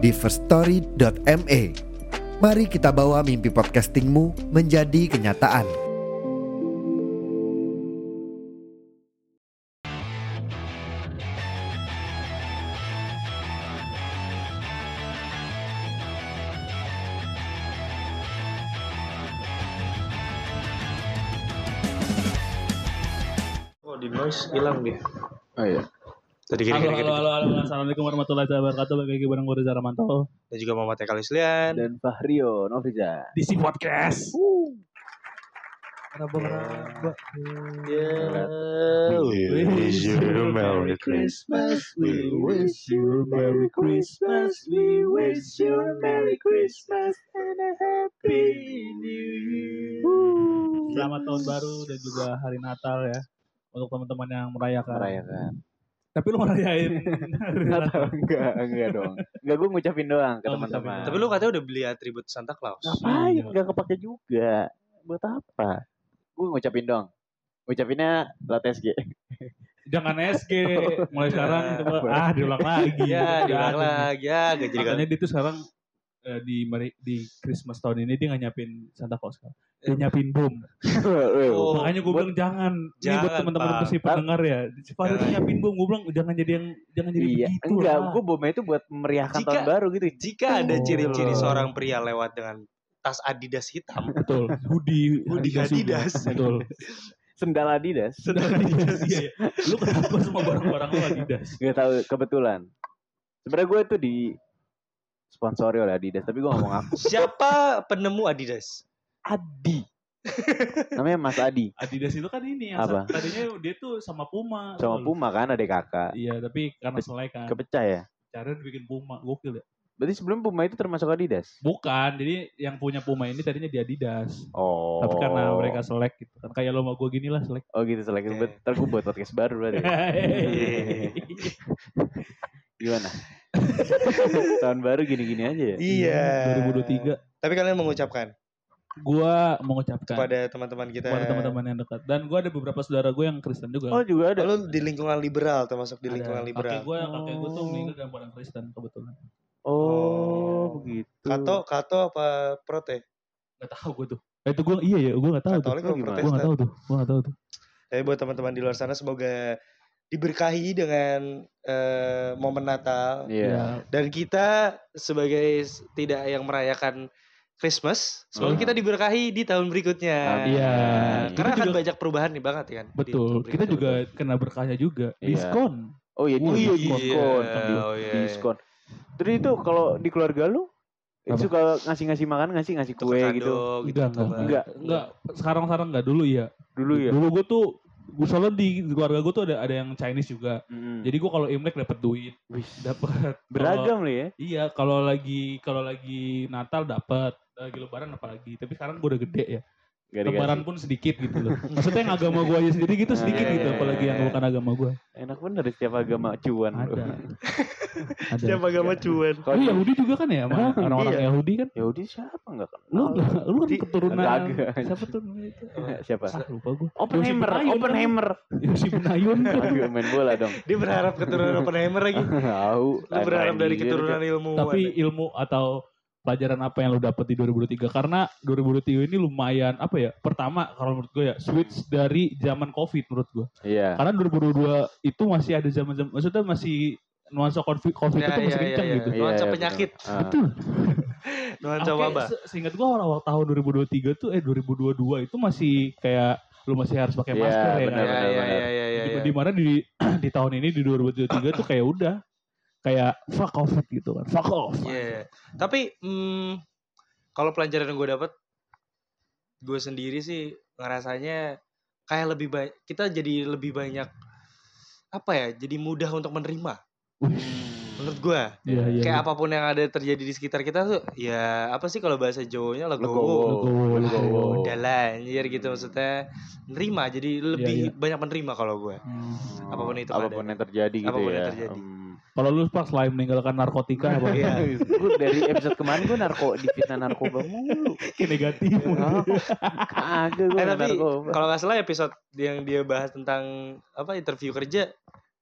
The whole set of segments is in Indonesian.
di firststory.me. Mari kita bawa mimpi podcastingmu menjadi kenyataan. Oh di noise hilang dia. Oh iya. Tadi gini Halo, gini halo, halo, halo, Assalamualaikum warahmatullahi wabarakatuh. Bagi lagi bareng gue Reza Ramanto Dan juga Muhammad Eka Lislian. Dan Fahrio Novriza. di si podcast. Kenapa kenapa? Yeah, we wish you a Merry Christmas. We wish you a Merry Christmas. We wish you a Merry Christmas and a Happy New Year. Selamat tahun baru dan juga hari Natal ya untuk teman-teman yang merayakan. Merayakan. Tapi lu Nggak Natal. tahu, enggak, enggak dong. Enggak gue ngucapin doang ke Oh, teman-teman. Tapi lu katanya udah beli atribut Santa Claus. ngapain? Iya. Enggak kepake juga. Buat apa? Gue ngucapin dong. Ngucapinnya lewat SG. Jangan SG mulai sekarang coba ah diulang lagi. Ya, diulang lagi. Ya, gak jadi Makanya dia tuh sekarang eh, di mari- di Christmas tahun ini dia nggak nyiapin Santa Claus kan. Dia nyiapin bom. Oh, Makanya gue bilang jangan. Ini buat Jangan, teman-teman Pak. pasti pendengar ya. Si Fahri tuh Jangan. nyiapin bom. Gue bilang jangan jadi yang jangan jadi Iya, begitu. enggak, lah. gue bomnya itu buat memeriahkan Jika- tahun baru gitu. Jika ada Oh. ciri-ciri seorang pria lewat dengan tas Adidas hitam, Betul. Hoodie. Hoodie juga. Adidas. Betul. Sendal Adidas. Sedang Adidas. Iya, iya. Lu kenapa semua barang-barang lu Adidas? Gak tahu kebetulan. Sebenarnya gue tuh di sponsori oleh Adidas, tapi gue ngomong aku. siapa penemu Adidas? Adi. Namanya Mas Adi. Adidas itu kan ini yang Apa? tadinya dia tuh sama Puma. Sama Betul. Puma kan ada kakak. Iya, tapi karena selek kan. Kepecah ya. Cara bikin Puma. Gokil ya. Berarti sebelum Puma itu termasuk Adidas. Bukan, jadi yang punya Puma ini tadinya di Adidas. Oh. Tapi karena mereka selek gitu kan. Kayak lo sama gue gini lah selek. Oh gitu selek. Oke. Ntar gue buat podcast baru berarti. Gimana? Tahun baru gini-gini aja ya. Iya. 2023 Tapi kalian mengucapkan gua mengucapkan kepada teman-teman kita. kepada teman-teman yang dekat dan gua ada beberapa saudara gue yang Kristen juga Oh juga ada. Lu di lingkungan liberal termasuk di Ada. lingkungan kakek liberal. gue kakek gue tuh Oh. meninggal dalam orang Kristen kebetulan Oh, Oh. begitu. Kato, kato apa prote? nggak tahu gue tuh Eh, itu gue iya ya gue nggak tahu tuh Katolik Oh, gimana? gue nggak tahu tuh gue nggak tahu tuh Tapi buat teman-teman di luar sana semoga diberkahi dengan eh, momen Natal Iya. Ya, dan kita sebagai tidak yang merayakan Christmas, semoga Hmm. kita diberkahi di tahun berikutnya. Iya. Karena Kita akan juga- banyak perubahan nih banget ya kan. betul kita juga kena berkahnya juga Iya. diskon Oh iya, Oh, iya, iya. diskon. Oh, iya. Diskon. Terus itu kalau di keluarga lu itu Apa? suka ngasih-ngasih makan ngasih ngasih Tukar kue kado, gitu. gitu. enggak enggak. Enggak. enggak sekarang sekarang enggak dulu iya Dulu ya. dulu gue tuh gue soalnya di keluarga gue tuh ada ada yang Chinese juga Mm. jadi gue kalau imlek dapat duit dapat beragam lu ya. Iya, kalau lagi kalau lagi Natal dapat, lagi Lebaran apalagi. Tapi sekarang gue udah gede ya. Gak Lebaran pun sedikit gitu loh. Maksudnya yang agama gue aja sendiri gitu Ah, sedikit iya, gitu, iya, apalagi yang iya. bukan agama gue. Enak bener di setiap agama cuan. Ada. Ada. Siapa agama cuan? Kalau Lu Yahudi juga kan ya, orang-orang Iya. Yahudi kan? Yahudi siapa enggak kenal? Lu lu kan keturunan siapa tuh namanya itu? siapa? Ah, lupa gue. Oppenheimer, Oppenheimer. Yosi Benayun. Aduh, main bola dong. Dia berharap keturunan Oppenheimer lagi. Tahu. Lu berharap dari keturunan ilmu. Tapi ilmu atau pelajaran apa yang lu dapet di 2023 karena 2023 ini lumayan apa ya pertama kalau menurut gue ya switch dari zaman covid menurut gue Iya. Karena 2022 itu masih ada zaman-zaman maksudnya masih nuansa covid, COVID itu masih kencang gitu. Iya, Nuansa betul. penyakit. Ah. Betul. Nuansa Oke, wabah. se- seingat gua awal-awal tahun 2023 tuh eh 2022 itu masih kayak lu masih harus pakai Iya, masker ya benar, Iya, kan. benar. iya, iya, iya, iya, Di, iya. di mana di di tahun ini di 2023 tuh kayak udah kayak fuck off gitu kan. Fuck off. Iya. Tapi hmm, kalau pelajaran yang gue dapat, gue sendiri sih ngerasanya kayak lebih banyak kita jadi lebih banyak apa ya? Jadi mudah untuk menerima. Menurut gua Iya, iya. kayak iya. apa pun yang ada terjadi di sekitar kita tuh ya apa sih kalau bahasa Jawanya legowo Legowo. Udah lah anjir gitu maksudnya nerima jadi lebih iya. banyak menerima kalau gue Hmm. Apa pun itu apa pun keadaan. yang terjadi gitu Apa pun ya. yang terjadi. Hmm. Kalau lu pas selain meninggalkan narkotika apa? Iya. Gue dari episode kemarin gue narko di fitnah narkoba mulu. Kayak negatif. Oh, Kagak gue eh tapi narkoba. kalau nggak salah episode yang dia bahas tentang apa interview kerja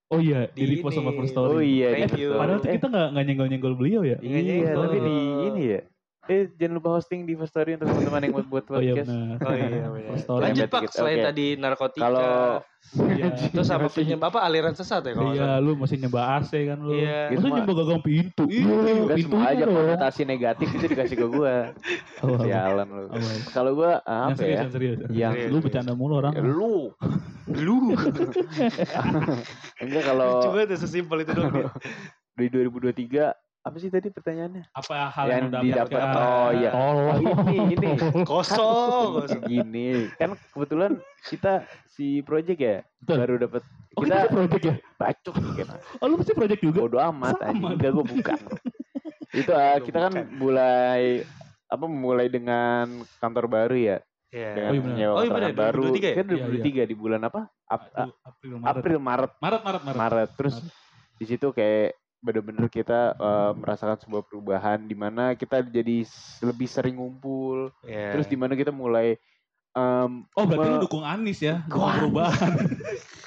Oh iya, di, Di repost sama First Story. Oh iya, Thank di you. Padahal tuh kita nggak nggak nyenggol-nyenggol beliau ya. Iya, Iya, nyenggol. tapi di ini ya. Eh jangan lupa hosting di First Story untuk teman-teman yang buat buat Oh iya podcast. benar. oh iya benar. Lanjut Yang pak selain oke. tadi narkotika Kalau- Iya. terus apa penyebab apa aliran sesat ya kalau Iya, lu masih nyembah AC kan lu. Iya. Gitu Masa mah. nyembah gagang pintu? Iya, pintunya semua aja konotasi negatif itu dikasih ke gue. Oh? Sialan lu. Apa? Kalau gue Yang apa serius, ya? yang serius. Yang Serius. Lu bercanda mulu orang. Ya, lu. lu Enggak kalau coba tuh sesimpel itu dong dia. di 2023 apa sih tadi pertanyaannya? Apa hal Yang yang, didapat- dapatkan? oh, iya. Tolong. ini ini kosong kosong. gini kan kebetulan kita si project ya Betul. baru dapat Oh, kita kita project ya? bacot kan Oh, lu pasti project juga? bodo amat dong. enggak gue bukan itu ah, Lu kita kan bukan. mulai apa mulai dengan kantor baru ya Iya. dengan Oh, iya benar. Oh, iya benar, baru 2023 ya? kan Iya, 2023 di bulan apa Ap- a- April, Maret. April Maret Maret, Maret, Maret. Maret terus di situ kayak bener-bener kita eh, merasakan sebuah perubahan di mana kita jadi lebih sering ngumpul. Iya. terus di mana kita mulai em, Oh, berarti lu dukung Anies ya? Dukung perubahan.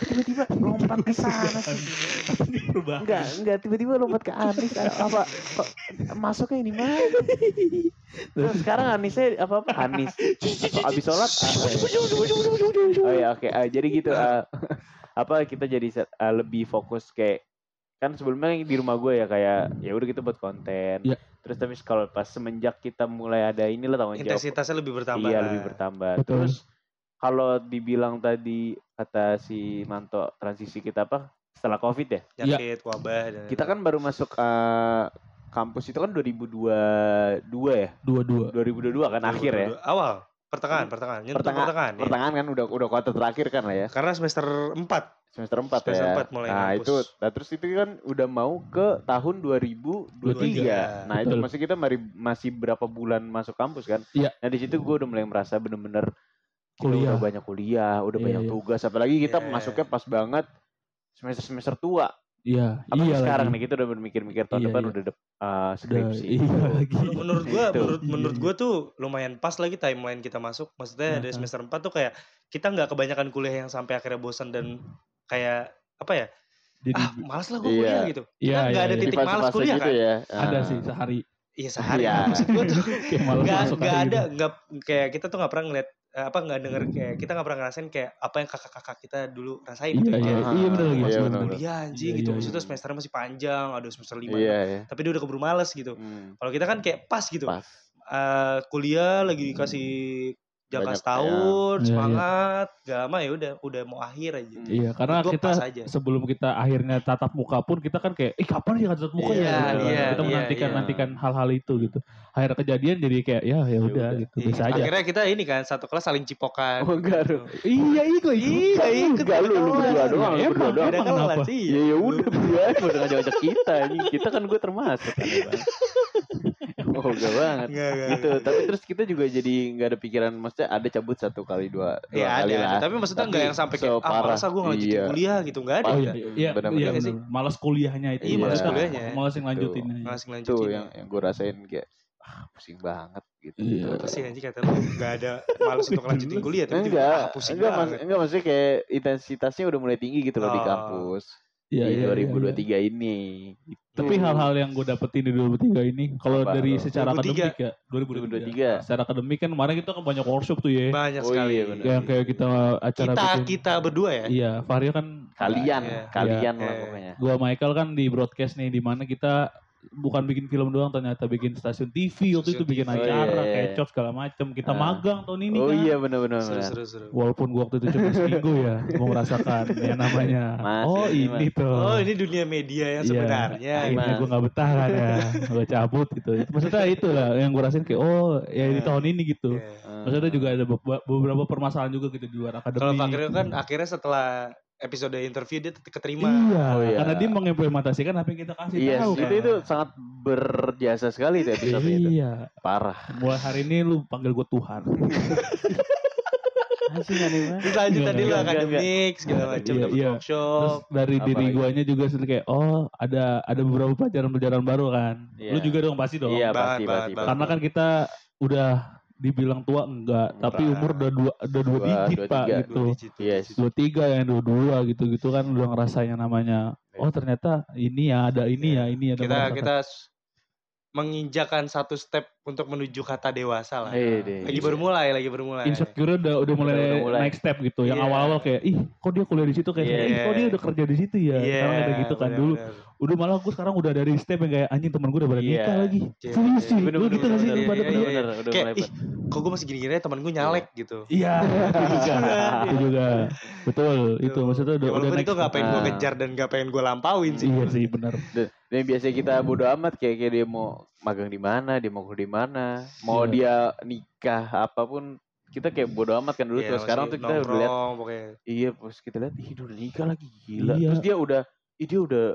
tiba-tiba lompat ke sana sih? perubahan. enggak enggak tiba-tiba lompat ke Anis apa? Kok masuknya ini mana? Terus sekarang Anisnya apa apa? Anis abis sholat? Ah, oh ya oke. Ah, jadi gitu ah, apa kita jadi ah, lebih fokus kayak kan sebelumnya di rumah gue ya kayak ya udah kita buat konten Iya. terus tapi kalau pas semenjak kita mulai ada inilah tanggung jawab intensitasnya lebih bertambah iya lah. lebih bertambah Betul. terus kalau dibilang tadi kata si Manto transisi kita apa setelah covid ya Jangkit, wabah dan kita kan baru masuk eh, kampus itu kan 2022 ya Iya. Dua-dua. 2022 kan akhir ya Awal, pertengahan, pertengahan, nyentuh Pertengahan- pertengahan. iya. pertengahan kan udah udah kuartal terakhir kan lah ya Karena semester 4 semester 4 Semester ya empat mulai nah ngampus. itu nah terus itu kan udah mau ke tahun 2023 nah itu Betul. masih kita mari, masih berapa bulan masuk kampus kan Iya. nah di situ gue udah mulai merasa bener-bener Kuliah. udah banyak kuliah udah Iya, banyak iya. tugas apalagi kita Iya. masuknya pas banget semester semester tua Iya, apalagi iya sekarang lagi. nih kita udah bermikir-mikir tahun Iya, depan iya. udah dep- uh, Udah, skripsi Iya lagi. menurut gua Gitu. menurut Iya, menurut iya. gua tuh lumayan pas lagi timeline kita masuk maksudnya dari Aha. semester 4 tuh kayak kita nggak kebanyakan kuliah yang sampai akhirnya bosan dan kayak apa ya Jadi ah malas lah gua Iya. kuliah gitu Iya, nggak iya, ada iya. Titik malas kuliah gitu kan ya ada Ah. sih sehari iya sehari Iya. maksud gua tuh nggak nggak ada gitu. nggak kayak kita tuh nggak pernah ngeliat eh, apa nggak denger kayak kita nggak pernah ngerasain kayak apa yang kakak-kakak kita dulu rasain Iya, gitu iya, Ah, iya benar lagi. iya, benar. benar. kuliah anjing Iya, gitu iya, maksudnya iya. semesternya masih panjang ada semester lima iya ya tapi dia udah keburu males gitu Hmm, kalau kita kan kayak pas gitu pas Eh, kuliah lagi dikasih jangka Banyak, setahun ya. Iya, semangat gak ama ya udah udah mau akhir aja Hmm. Iya, karena Gua kita aja. sebelum kita akhirnya tatap muka pun kita kan kayak, ih kapan ya tatap muka Iya, ya? Gitu. iya, kita iya, menantikan iya. nantikan hal-hal itu gitu. Akhirnya kejadian jadi kayak ya ya udah udah. gitu Iya, biasa aja. akhirnya kita ini kan satu kelas saling cipokan Oh, enggak, Ru. Iya ikut Iya, ikut Enggak, lu- lu berdua doang, lu berdua doang. emang kenapa? sih ya ya udah berdua aja udah ngajak-ngajak kita kita kan gue termasuk. Oh enggak banget Enggak, enggak, gitu enggak. tapi terus kita juga jadi nggak ada pikiran maksudnya ada cabut satu kali dua dua Iya kali ada, lah ada. tapi maksudnya Tapi nggak yang sampai kayak ah separah. malas ah gue ngelanjutin Iya. kuliah gitu nggak ada Oh iya, iya, benar-benar. iya, Iya sih. malas kuliahnya itu. Iya, malas Maksudnya kuliahnya. Malas yang lanjutinnya. langsung tuh lanjutin yang yang gue rasain kayak ah, pusing banget gitu Iya. Apa sih anjing kata lu nggak ada malas untuk lanjutin kuliah tapi tiba enggak ah, pusing enggak mas, banget enggak maksudnya kayak intensitasnya udah mulai tinggi gitu loh di Oh. kampus Iya, di iya, iya, iya. 2023 ini gitu. Tapi hal-hal yang gue dapetin di 2003 ini, kalau dari secara 2003. akademik ya, 2023. 2023 Secara akademik kan kemarin kita kan banyak workshop tuh ya. banyak Oh sekali iya, benar. Yang kayak kita acara kita bikin. kita berdua ya Iya, Vario kan kalian Iya. kalian Iya. lah pokoknya gua Michael kan di broadcast nih di mana kita bukan bikin film doang ternyata bikin stasiun TV waktu itu bikin TV. acara Oh, iya, iya. kecot segala macem kita Ah. magang tahun ini oh kan iya benar-benar seru seru seru walaupun gua waktu itu cuma seminggu ya mau merasakan yang namanya Masih oh ini, ini tuh oh ini dunia media yang Iya, sebenarnya ini Mas. gue gak betah kan ya gue cabut gitu maksudnya itu lah yang gue rasain kayak oh ya di Iya. tahun ini gitu Iya. maksudnya juga ada be- beberapa permasalahan juga gitu di luar Kalau akademik Fakir kan akhirnya setelah episode interview dia tetap keterima. Iya, Oh, iya. karena dia mengimplementasikan apa yang kita kasih Iya, tahu. itu kan. itu sangat berjasa sekali tuh episode itu. Iya. Parah. Mulai hari ini lu panggil gue Tuhan. Anjing aneh. Terus lanjut tadi lu enggak, enggak, akademik segala macam Iya, dapat iya. workshop. Terus dari Apa diri guanya juga sendiri kayak oh ada ada beberapa pelajaran-pelajaran baru kan. Iya. Lu juga dong pasti dong. Iya, pasti pasti. Karena kan kita udah dibilang tua enggak, tapi Enggak. umur udah dua udah dua Dua- digit dua pak tiga. gitu. Dua digit, Yes. Dua tiga yang dua dua gitu gitu kan udah ngerasain yang namanya. Oh ternyata ini ya ada ini ya ini ada. Kita kita menginjakan satu step untuk menuju kata dewasa lah. Eh, deh. Lagi baru mulai, lagi baru mulai. insecure udah udah mulai, Udah- udah mulai. naik step gitu. Yang Iya. awal-awal kayak ih kok dia kuliah di situ kayak Iya. ih kok dia udah kerja di situ ya. Iya, Sekarang udah gitu kan dulu. Udah malah gue sekarang udah dari step yang kayak anjing temen gue udah pada Iya. nikah lagi. Iya, Serius iya, sih. Lu bener, gitu gak sih pada iya, iya. Bener, udah Kayak, mulai. ih, kok gue masih gini-gini aja temen gue nyalek gitu. Iya, itu juga. itu juga. Betul, itu maksudnya udah ya, udah itu gak pengen gue kejar dan gak pengen gue lampauin sih. Iya sih benar. Dan biasa kita bodo amat kayak kayak dia mau magang di mana, dia mau kuliah di mana, mau Iya. dia nikah apa pun kita kayak bodo amat kan dulu Iya, tuh sekarang tuh kita udah lihat iya pas kita lihat ih udah nikah lagi gila Iya. terus dia udah ih dia udah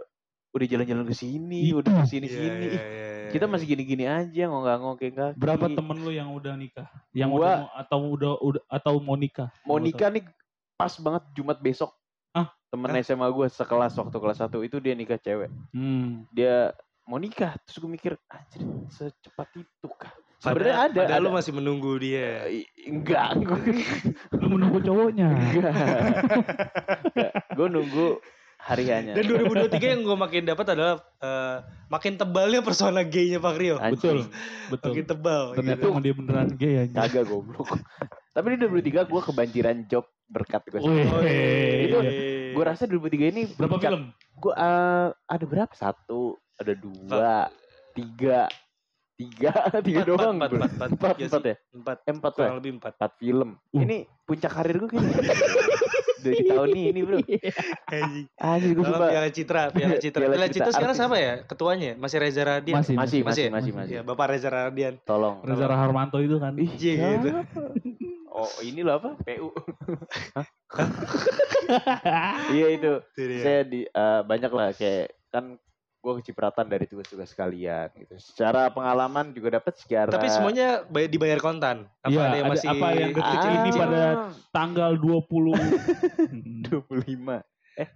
udah jalan-jalan ke sini Itu. udah ke sini Iya, sini iya, iya, iya. kita masih gini-gini aja ngongak-ngongkeng kaki Berapa temen lu yang udah nikah? Yang Gua- udah mau, atau udah udah atau mau nikah? mau nikah nih pas banget Jumat besok Ah? temen? SMA gue sekelas waktu kelas 1 itu dia nikah cewek Hmm. dia mau nikah terus gue mikir anjir secepat itu kah sebenarnya Padahal- ada padahal ada lu masih menunggu dia. I- enggak gue Lu menunggu cowoknya. gue nunggu hari hanya Dan 2023 yang gue makin dapat adalah eh, makin tebalnya persona gay-nya Pak Rio. Betul. Betul. Makin tebal. Ternyata gitu. emang dia beneran gay aja. kagak goblok tapi di 2023 gue kebanjiran job berkat gue. Oh, iya. Itu gue rasa 2023 ini Berapa film? gue ada berapa satu ada dua tiga tiga tiga Empat, doang empat, gua. empat, empat, empat Iya empat sih. ya Empat. Eh, empat Kurang lebih empat. empat film Uh. ini puncak karir gue kayaknya dari tahun ini bro Anjing. anjir gue suka Piala Citra, Piala Citra. Piala Piala Citra sekarang siapa ya? Ketuanya masih Reza Radian. Masih, masih masih ya? masih masih Iya, Bapak Reza Radian. tolong Reza Raharmanto itu kan. Iya, gitu. oh ini loh apa PU Hah? iya itu saya di eh, banyak lah kayak kan gue kecipratan dari tugas-tugas kalian gitu. Secara pengalaman juga dapat secara Tapi semuanya bay- dibayar kontan. Apa Iya, ada yang ada masih apa yang kecil kecil ini pada tanggal 20 25 eh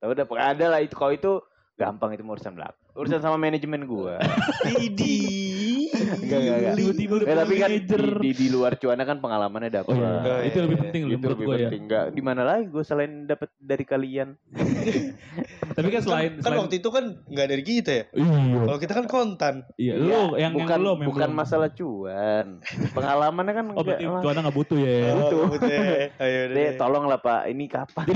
tahu udah pokoknya ada lah itu kalau itu gampang itu mau urusan belakang urusan sama manajemen gua Idi. enggak enggak enggak Tiba-tiba udah Eh, tapi kan di, di, luar cuana kan pengalamannya dapat Oh iya, Oh, itu iya, lebih iya. penting itu lebih ya. penting enggak di mana lagi gue selain dapat dari kalian Tapi kan selain kan selain waktu itu kan nggak dari kita ya. Iya. Kalau kita kan kontan. Iya, Iya, lu yang bukan yang belum yang bukan masalah cuan pengalamannya kan Oh, berarti enggak cuana nggak butuh ya. Oh, betul. Ayo Deh, deh. tolong lah pak ini kapan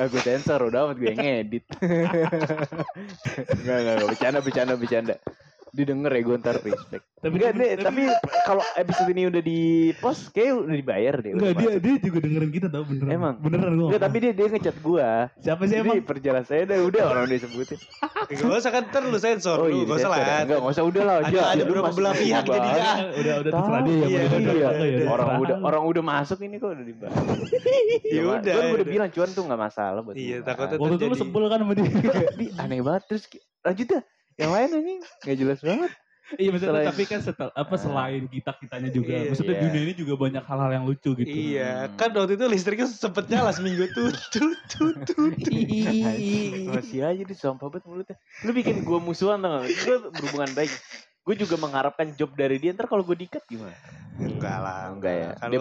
Ah, gue sensor udah amat gue yang ngedit. Enggak, enggak, bercanda, bercanda, bercanda. Didengar ya gue ntar respect. tapi Enggak deh, tapi kalau episode ini udah di post, kayak udah dibayar deh. Enggak udah dia masuk. dia juga dengerin kita tau beneran. Emang? beneran gua. Enggak, tapi dia dia ngechat gue. siapa sih emang? Perjalanan saya udah udah orang udah sebutin. Gak usah kan ntar lu sensor Oh lu, iya, gak usah ya. lah. Enggak, enggak usah udah lah. Ada- Dia- ada beberapa belah pihak jadi Udah udah udah terserah dia ya. Iya, mau udah, dengerin udah, apa ya, udah. Orang terserah. udah orang udah masuk ini kok udah dibahas. Ya Cuma- udah, Kan gue udah udah. bilang cuan tuh nggak masalah buat Iya, takutnya Waktu itu lu sebel kan sama dia. Di, aneh banget terus lanjut dah. Yang lain anjing nggak jelas banget. Iya maksudnya Selain- tapi kan setel, apa selain kita kitanya juga. Iya. maksudnya Iya. dunia ini juga banyak hal-hal yang lucu gitu. Iya, Hmm. kan waktu itu listriknya sempet nyala seminggu tuh, tuh, tuh, tuh, Masih aja di sampah banget mulutnya. Lu bikin gue musuhan tau gak? Gue berhubungan baik. Gue juga mengharapkan job dari dia. Ntar kalau gue dikat gimana? Enggak lah, enggak ya. Kan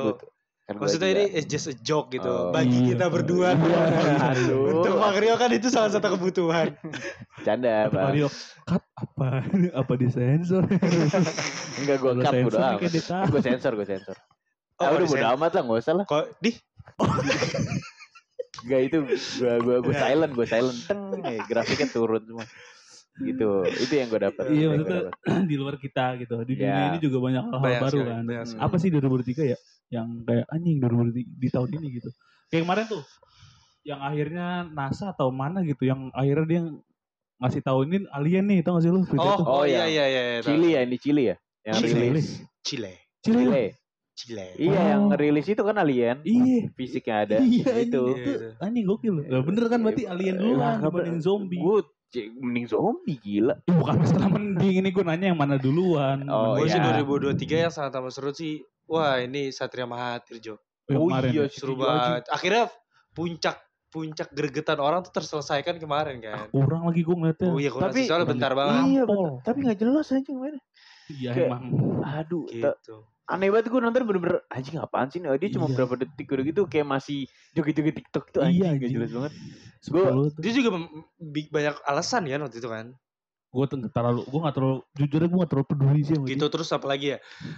Kan gua Maksudnya ini is just a joke gitu. Oh, Bagi iya. kita berdua. Aduh. Untuk Bang Rio kan itu salah satu kebutuhan. Canda, Bang. Mario cut apa apa disensor? Enggak gue Kalau cut sensor nih amat. kayak dia tahu. Gue sensor, gue sensor. Oh, ah, udah bodo sen- amat lah, gak usah lah. Kok di Enggak itu gue gue gue Nggak. silent, gue silent. Teng, eh, grafiknya turun semua. Gitu. Itu yang gue dapat. Iya Yang maksudnya dapet. di luar kita gitu. Di dunia ini juga banyak hal-hal Banyak baru sekali, kan. banyak sekali. Apa sih 2023 ya yang kayak anjing 2023 di tahun ini gitu. Kayak kemarin tuh yang akhirnya NASA atau mana gitu yang akhirnya dia ngasih tahu ini alien nih tau gak sih lu Oh, tuh? oh Oh, iya yang iya iya. iya, tahu. Chili ya, ini Chili ya. Yang rilis. Chile. Chile. Chile. Cile. Iya, yang Oh. ngerilis itu kan alien. Iya. Fisiknya ada. Iya, itu. Iya, itu. Anjing gokil. Lah bener kan berarti alien duluan dibanding zombie. Gue mending zombie gila. Eh, bukan masalah mending ini gue nanya yang mana duluan. Oh, Gue iya. sih 2023 yang sangat amat seru sih. Wah ini Satria Mahathir Jo. Yang Oh kemarin iya, ya. Seru banget. Akhirnya puncak puncak gregetan orang tuh terselesaikan kemarin kan. Kurang lagi gue ngeliatnya. Oh iya kurang Tapi- sih, soalnya bentar banget. Iya, Nampol. bener. tapi nggak jelas aja mana. Iya emang. Aduh, Gitu. Aneh banget gue nonton bener-bener anjing apaan sih? Nah, dia cuma Iya. berapa detik udah gitu kayak masih joget-joget TikTok tuh anjing, Iya, gak jelas banget. Tuh. Dia juga banyak alasan kan waktu itu kan. Gue tuh nggak terlalu, gue gak terlalu, jujur gue gak terlalu peduli sih sama Gitu terus apa lagi ya?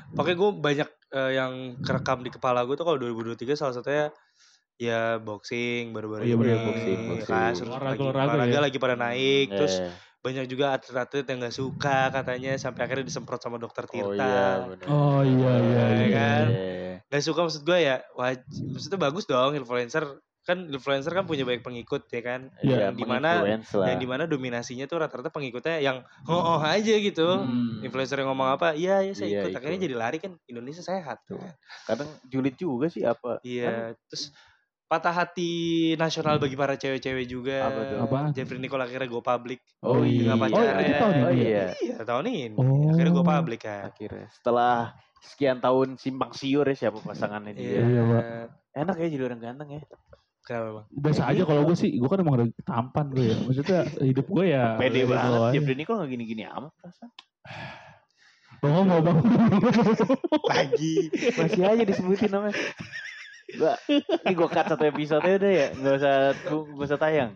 Pokoknya gue banyak eh, yang kerekam di kepala gue tuh kalau 2023 salah satunya ya boxing baru-baru Iya, ini. bener, boxing, ya boxing. kan, terus Olahraga- lagi- olahraga olahraga ya. lagi pada naik terus Eh, banyak juga atlet-atlet yang gak suka katanya sampai akhirnya disemprot sama dokter Tirta. Oh iya, bener. Oh iya iya Iya iya. kan? Eh, Gak suka maksud gue ya, waj maksudnya bagus dong influencer kan influencer kan punya banyak pengikut ya kan, Iya, yang di mana yang di mana dominasinya tuh rata-rata pengikutnya yang oh, oh aja gitu. Hmm. Influencer yang ngomong apa, iya iya saya Iya, ikut. Akhirnya ikut. jadi lari kan Indonesia sehat. Tuh. kan. Kadang julid juga sih apa? Iya, terus patah hati nasional bagi para cewek-cewek juga. Apa tuh? Apaan? Jeffrey Nicole akhirnya go public. Oh iya. Dengan Oh, pacarnya. itu tahun Oh ini. iya. Iya, tahun ini. Oh. Akhirnya go public kan. Akhirnya setelah sekian tahun simpang siur ya siapa pasangannya Iya. dia. Iya, Pak. Enak ya jadi orang ganteng ya. Kenapa bang? Biasa aja kalau gue sih, gue kan emang udah tampan gue ya. Maksudnya hidup gue ya. Pede gitu banget. Jeffrey Nicole gak gini-gini amat perasaan. Lo ngomong bang. Lagi. Masih aja disebutin namanya. Gua, ini gue cut satu episode udah ya. Gak usah, gak usah tayang.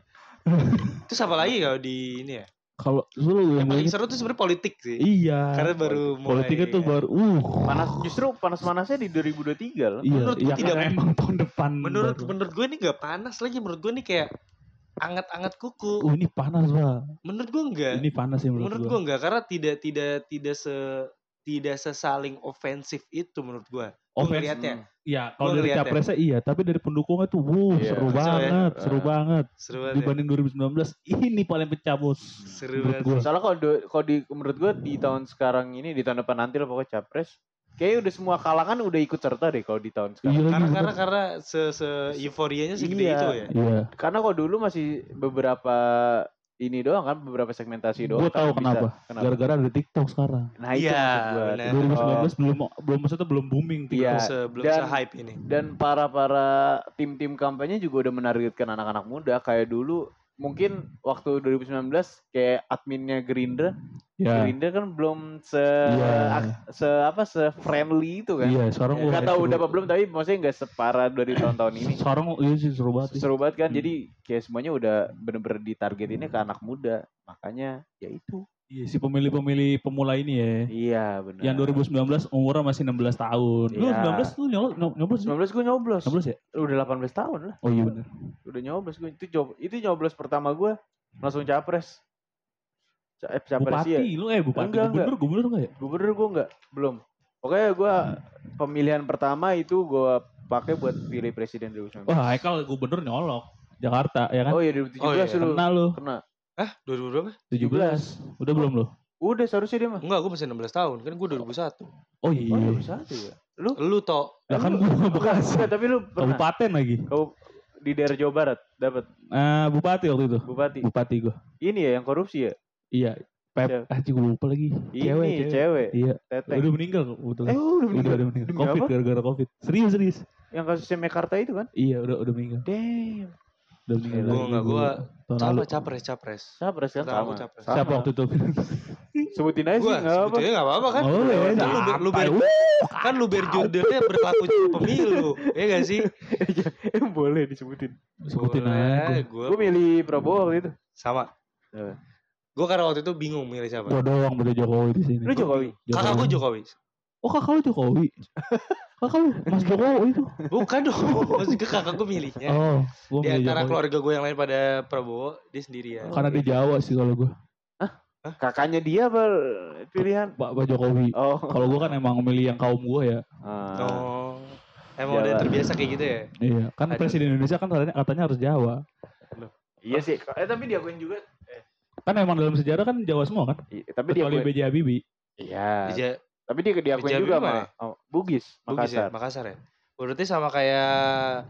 Terus apa lagi kalau di ini ya? Kalau lu Yang yang paling seru tuh sebenarnya politik sih. Iya. Karena baru mulai. Politiknya tuh baru, uh. Panas justru panas-panasnya di 2023 loh. Iya, Menurut iya tidak- kan emang tahun depan. Menurut baru. menurut gue ini gak panas lagi. Menurut gue ini kayak anget-anget kuku. Oh ini panas pak. Menurut gue enggak. Ini panas sih menurut, menurut gue. gue enggak karena tidak tidak tidak se tidak sesaling ofensif itu menurut gue. Offense- ngeliatnya Iya, kalau Gua dari ya. capresnya iya, tapi dari pendukungnya tuh, wuh, Iya. seru Seru ya. banget, seru Ah. banget. seru banget. ya. Dibanding 2019, ini paling pecah bos. Seru menurut banget. gue. Soalnya kalau kalau di menurut gue di tahun sekarang ini di tahun depan nanti lah pokoknya capres. Kayaknya udah semua kalangan udah ikut serta deh kalau di tahun sekarang. Iya. Karena karena karena se, se euforianya segede Iya. itu ya. Iya. Karena kalau dulu masih beberapa ini doang kan beberapa segmentasi doang. Gue kan tahu bisa- kenapa. Kenapa? Gara-gara ada TikTok sekarang. Nah itu Iya, benar. 2019 belum belum maksudnya belum booming Iya. TikTok. Sebelum dan- se-hype ini. Dan para para tim-tim kampanye juga udah menargetkan anak-anak muda kayak dulu mungkin waktu 2019 kayak adminnya Gerindra, Ya. Gerindra kan belum se ak- se apa se friendly itu kan. Iya, sekarang gua Gak kayak tahu udah apa belum tapi maksudnya nggak separah dari tahun-tahun ini. Sekarang iya sih seru banget. sih. Seru banget kan. Hmm. Jadi kayak semuanya udah bener-bener ditarget ini ke anak muda. Makanya ya itu. Iya, si pemilih-pemilih pemula ini ya. Iya benar. Yang 2019 umurnya masih 16 tahun. Lu Iya. 19 lu nyoblos sih? 19 gue nyoblos. 16 ya? Udah 18 tahun lah. Oh iya benar. Udah nyoblos gue. Itu cob itu nyoblos pertama gue langsung capres. Ca- eh, capres Bupati, iya. lu eh bupati Enggak, gubernur, gubernur enggak ya? Gubernur gue enggak, belum. Pokoknya gue pemilihan pertama itu gue pakai buat pilih presiden 2019. Wah, Haikal gubernur nyolok. Jakarta ya kan? Oh iya 2017 Oh iya. lu. Kena lu. Kena. Hah? 2000 berapa? 17. Udah belum lu? Udah seharusnya dia mah. Enggak, gue masih 16 tahun. Kan gue 2001. Oh iya. Oh, 21 ya. Lu? Lu toh Ya kan Lu- gua Bekasi. Tapi lu pernah Kabupaten lagi. kau di daerah Jawa Barat dapat Eh, bupati waktu itu. bupati. Bupati gua. Ini ya yang korupsi ya? Iya. Pep, ah gue lupa lagi. Ini Cewek, cewek. cewek. Iya. Teteng. Udah meninggal kok kebetulan. Eh, udah udah, meninggal. udah meninggal. Covid gara-gara Covid. Serius, serius. Yang kasusnya Mekarta itu kan? Iya, udah udah meninggal. Damn. Dua gua tahun lalu. Siapa capres capres? Capres kan sama. capres. Sama. Siapa waktu itu? Sebutin aja sih Gua enggak apa. sebetulnya enggak apa-apa kan? Oh, ya, Kan lu, lu ber, kan lu berjurdelnya berlaku pemilu. Ya gak sih? Eh, boleh disebutin. Sebutin aja. Gue Gue milih Prabowo waktu itu. sama. Gue karena waktu itu bingung milih siapa. Gue doang beda Jokowi di sini. Lu Jokowi. Kakak gue Jokowi. Oh kakak lu Jokowi. kakak lu Mas Jokowi itu. Bukan dong. Maksudnya kakak gue milihnya. Oh, gue Di milih antara Jokowi. keluarga gue yang lain pada Prabowo, dia sendirian. Karena dia Jawa sih kalau gue. Kakaknya dia apa pilihan? Pak Pak Jokowi. Oh. Kalau gue kan emang milih yang kaum gue ya. Ah. Oh. Emang udah terbiasa kayak gitu ya? Iya, kan Aduh. presiden Indonesia kan katanya, katanya harus Jawa. Iya sih. Eh tapi diakuin juga. Kan emang dalam sejarah kan Jawa semua kan? I- Tapi Kecuali diakuin. B.J. Habibie. Iya. Tapi dia diakuin Jambi juga sama oh, Bugis, Bugis ya, Makassar. Makassar ya. Berarti sama kayak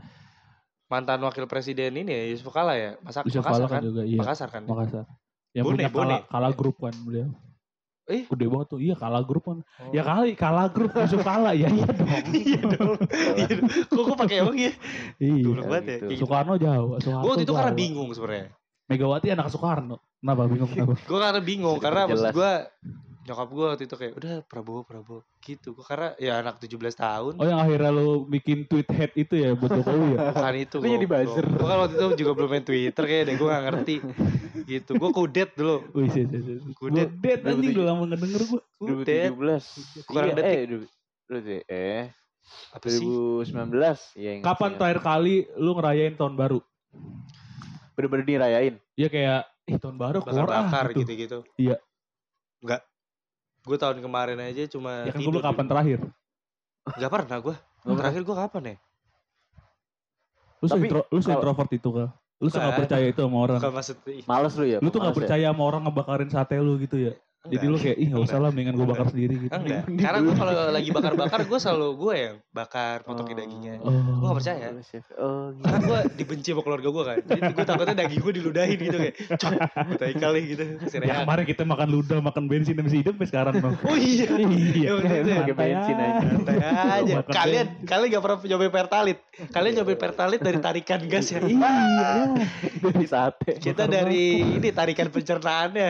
mantan wakil presiden ini ya Yusuf Kala ya. Masa Bisa Makassar kalah kan kan? juga, iya. Makassar kan. Makassar. Yang Bone, punya Bone. kalah, kalah grup kan beliau. Eh? Gede banget tuh. Iya kalah grup kan. Oh. Ya kali kalah grup Yusuf kalah ya iya dong. Iya dong. Iya. Kok gue pakai emang ya? iya. Goblok banget ya. gitu. Kayak. Soekarno Jawa. Soeharto Gue waktu itu karena bingung sebenarnya. Megawati anak Soekarno. Kenapa bingung kenapa? Gue karena bingung karena maksud gue nyokap gue waktu itu kayak udah Prabowo Prabowo gitu. Gue karena ya anak 17 tahun. Oh yang akhirnya lo bikin tweet head itu ya buat Jokowi ya? Bukan itu Itu jadi buzzer. Gue kan waktu itu juga belum main Twitter kayak deh gue gak ngerti gitu. Gue kudet dulu. Wih, sih, sih, sih. Kudet. Kudet anjing udah lama gak denger gue. Kudet. 2017. Kurang iya, detik. eh, sih, eh Apa sih? 2019. Iya, ingat, Kapan ingat. terakhir kali lu ngerayain tahun baru? Bener-bener dirayain. Ya kayak, ih tahun baru keluar ah, Bakar-bakar gitu. gitu-gitu. Iya. Enggak. Gue tahun kemarin aja cuma Ya kan gue kapan terakhir? Gak pernah gue. Terakhir gue kapan ya? Lu Tapi intro, lu kalau- introvert itu kah? Lu suka percaya itu sama orang? Bukan maksud ih, Males lu ya? Lu tuh gak ya? percaya sama orang ngebakarin sate lu gitu ya? Jadi lu kayak, ih gak usah lah mendingan gue bakar sendiri gitu. Enggak. Karena gue kalau lagi bakar-bakar gue selalu gue yang bakar Oh. potongin dagingnya. Oh. Gue gak percaya. Oh, chef. Oh, gitu. Karena gue dibenci sama keluarga gue kan. Jadi gue takutnya daging gue diludahin gitu kayak. Cok, tai kali gitu. Ya kemarin kita makan ludah, makan bensin masih hidup sampai sekarang dong. Oh iya. Iya, waktu itu ya. pakai bensin aja. Santai aja. Kalian kalian gak pernah nyobain pertalit. Kalian nyobain pertalit dari tarikan gas ya. Iya. Dari sate. Kita dari ini tarikan pencernaannya.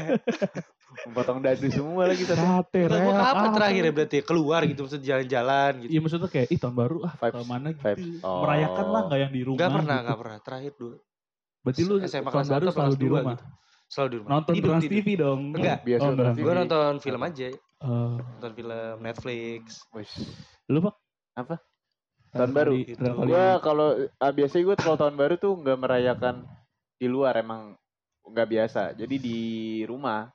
Memotong dadu semua lagi tadi. Sate, Nah, gue kapan apa. terakhir ya berarti keluar gitu maksud jalan-jalan gitu. Iya maksudnya kayak, ih tahun baru ah Vibes, ke mana gitu. vibes. Oh. Merayakan lah gak yang di rumah Gak pernah, gitu. gak pernah. Terakhir dulu. Berarti lu SMA tahun kelas baru satu, selalu di rumah. gitu. Selalu di rumah. Nonton Tidur, Trans tidur. TV dong. Enggak. Biasa Oh. Trans Gue nonton film aja. Oh. Nonton film Netflix. Wis. Lu pak? Apa? Tahun baru? Gua kalau ah, biasanya gue kalau tahun baru tuh nggak merayakan di luar emang nggak biasa. Jadi di rumah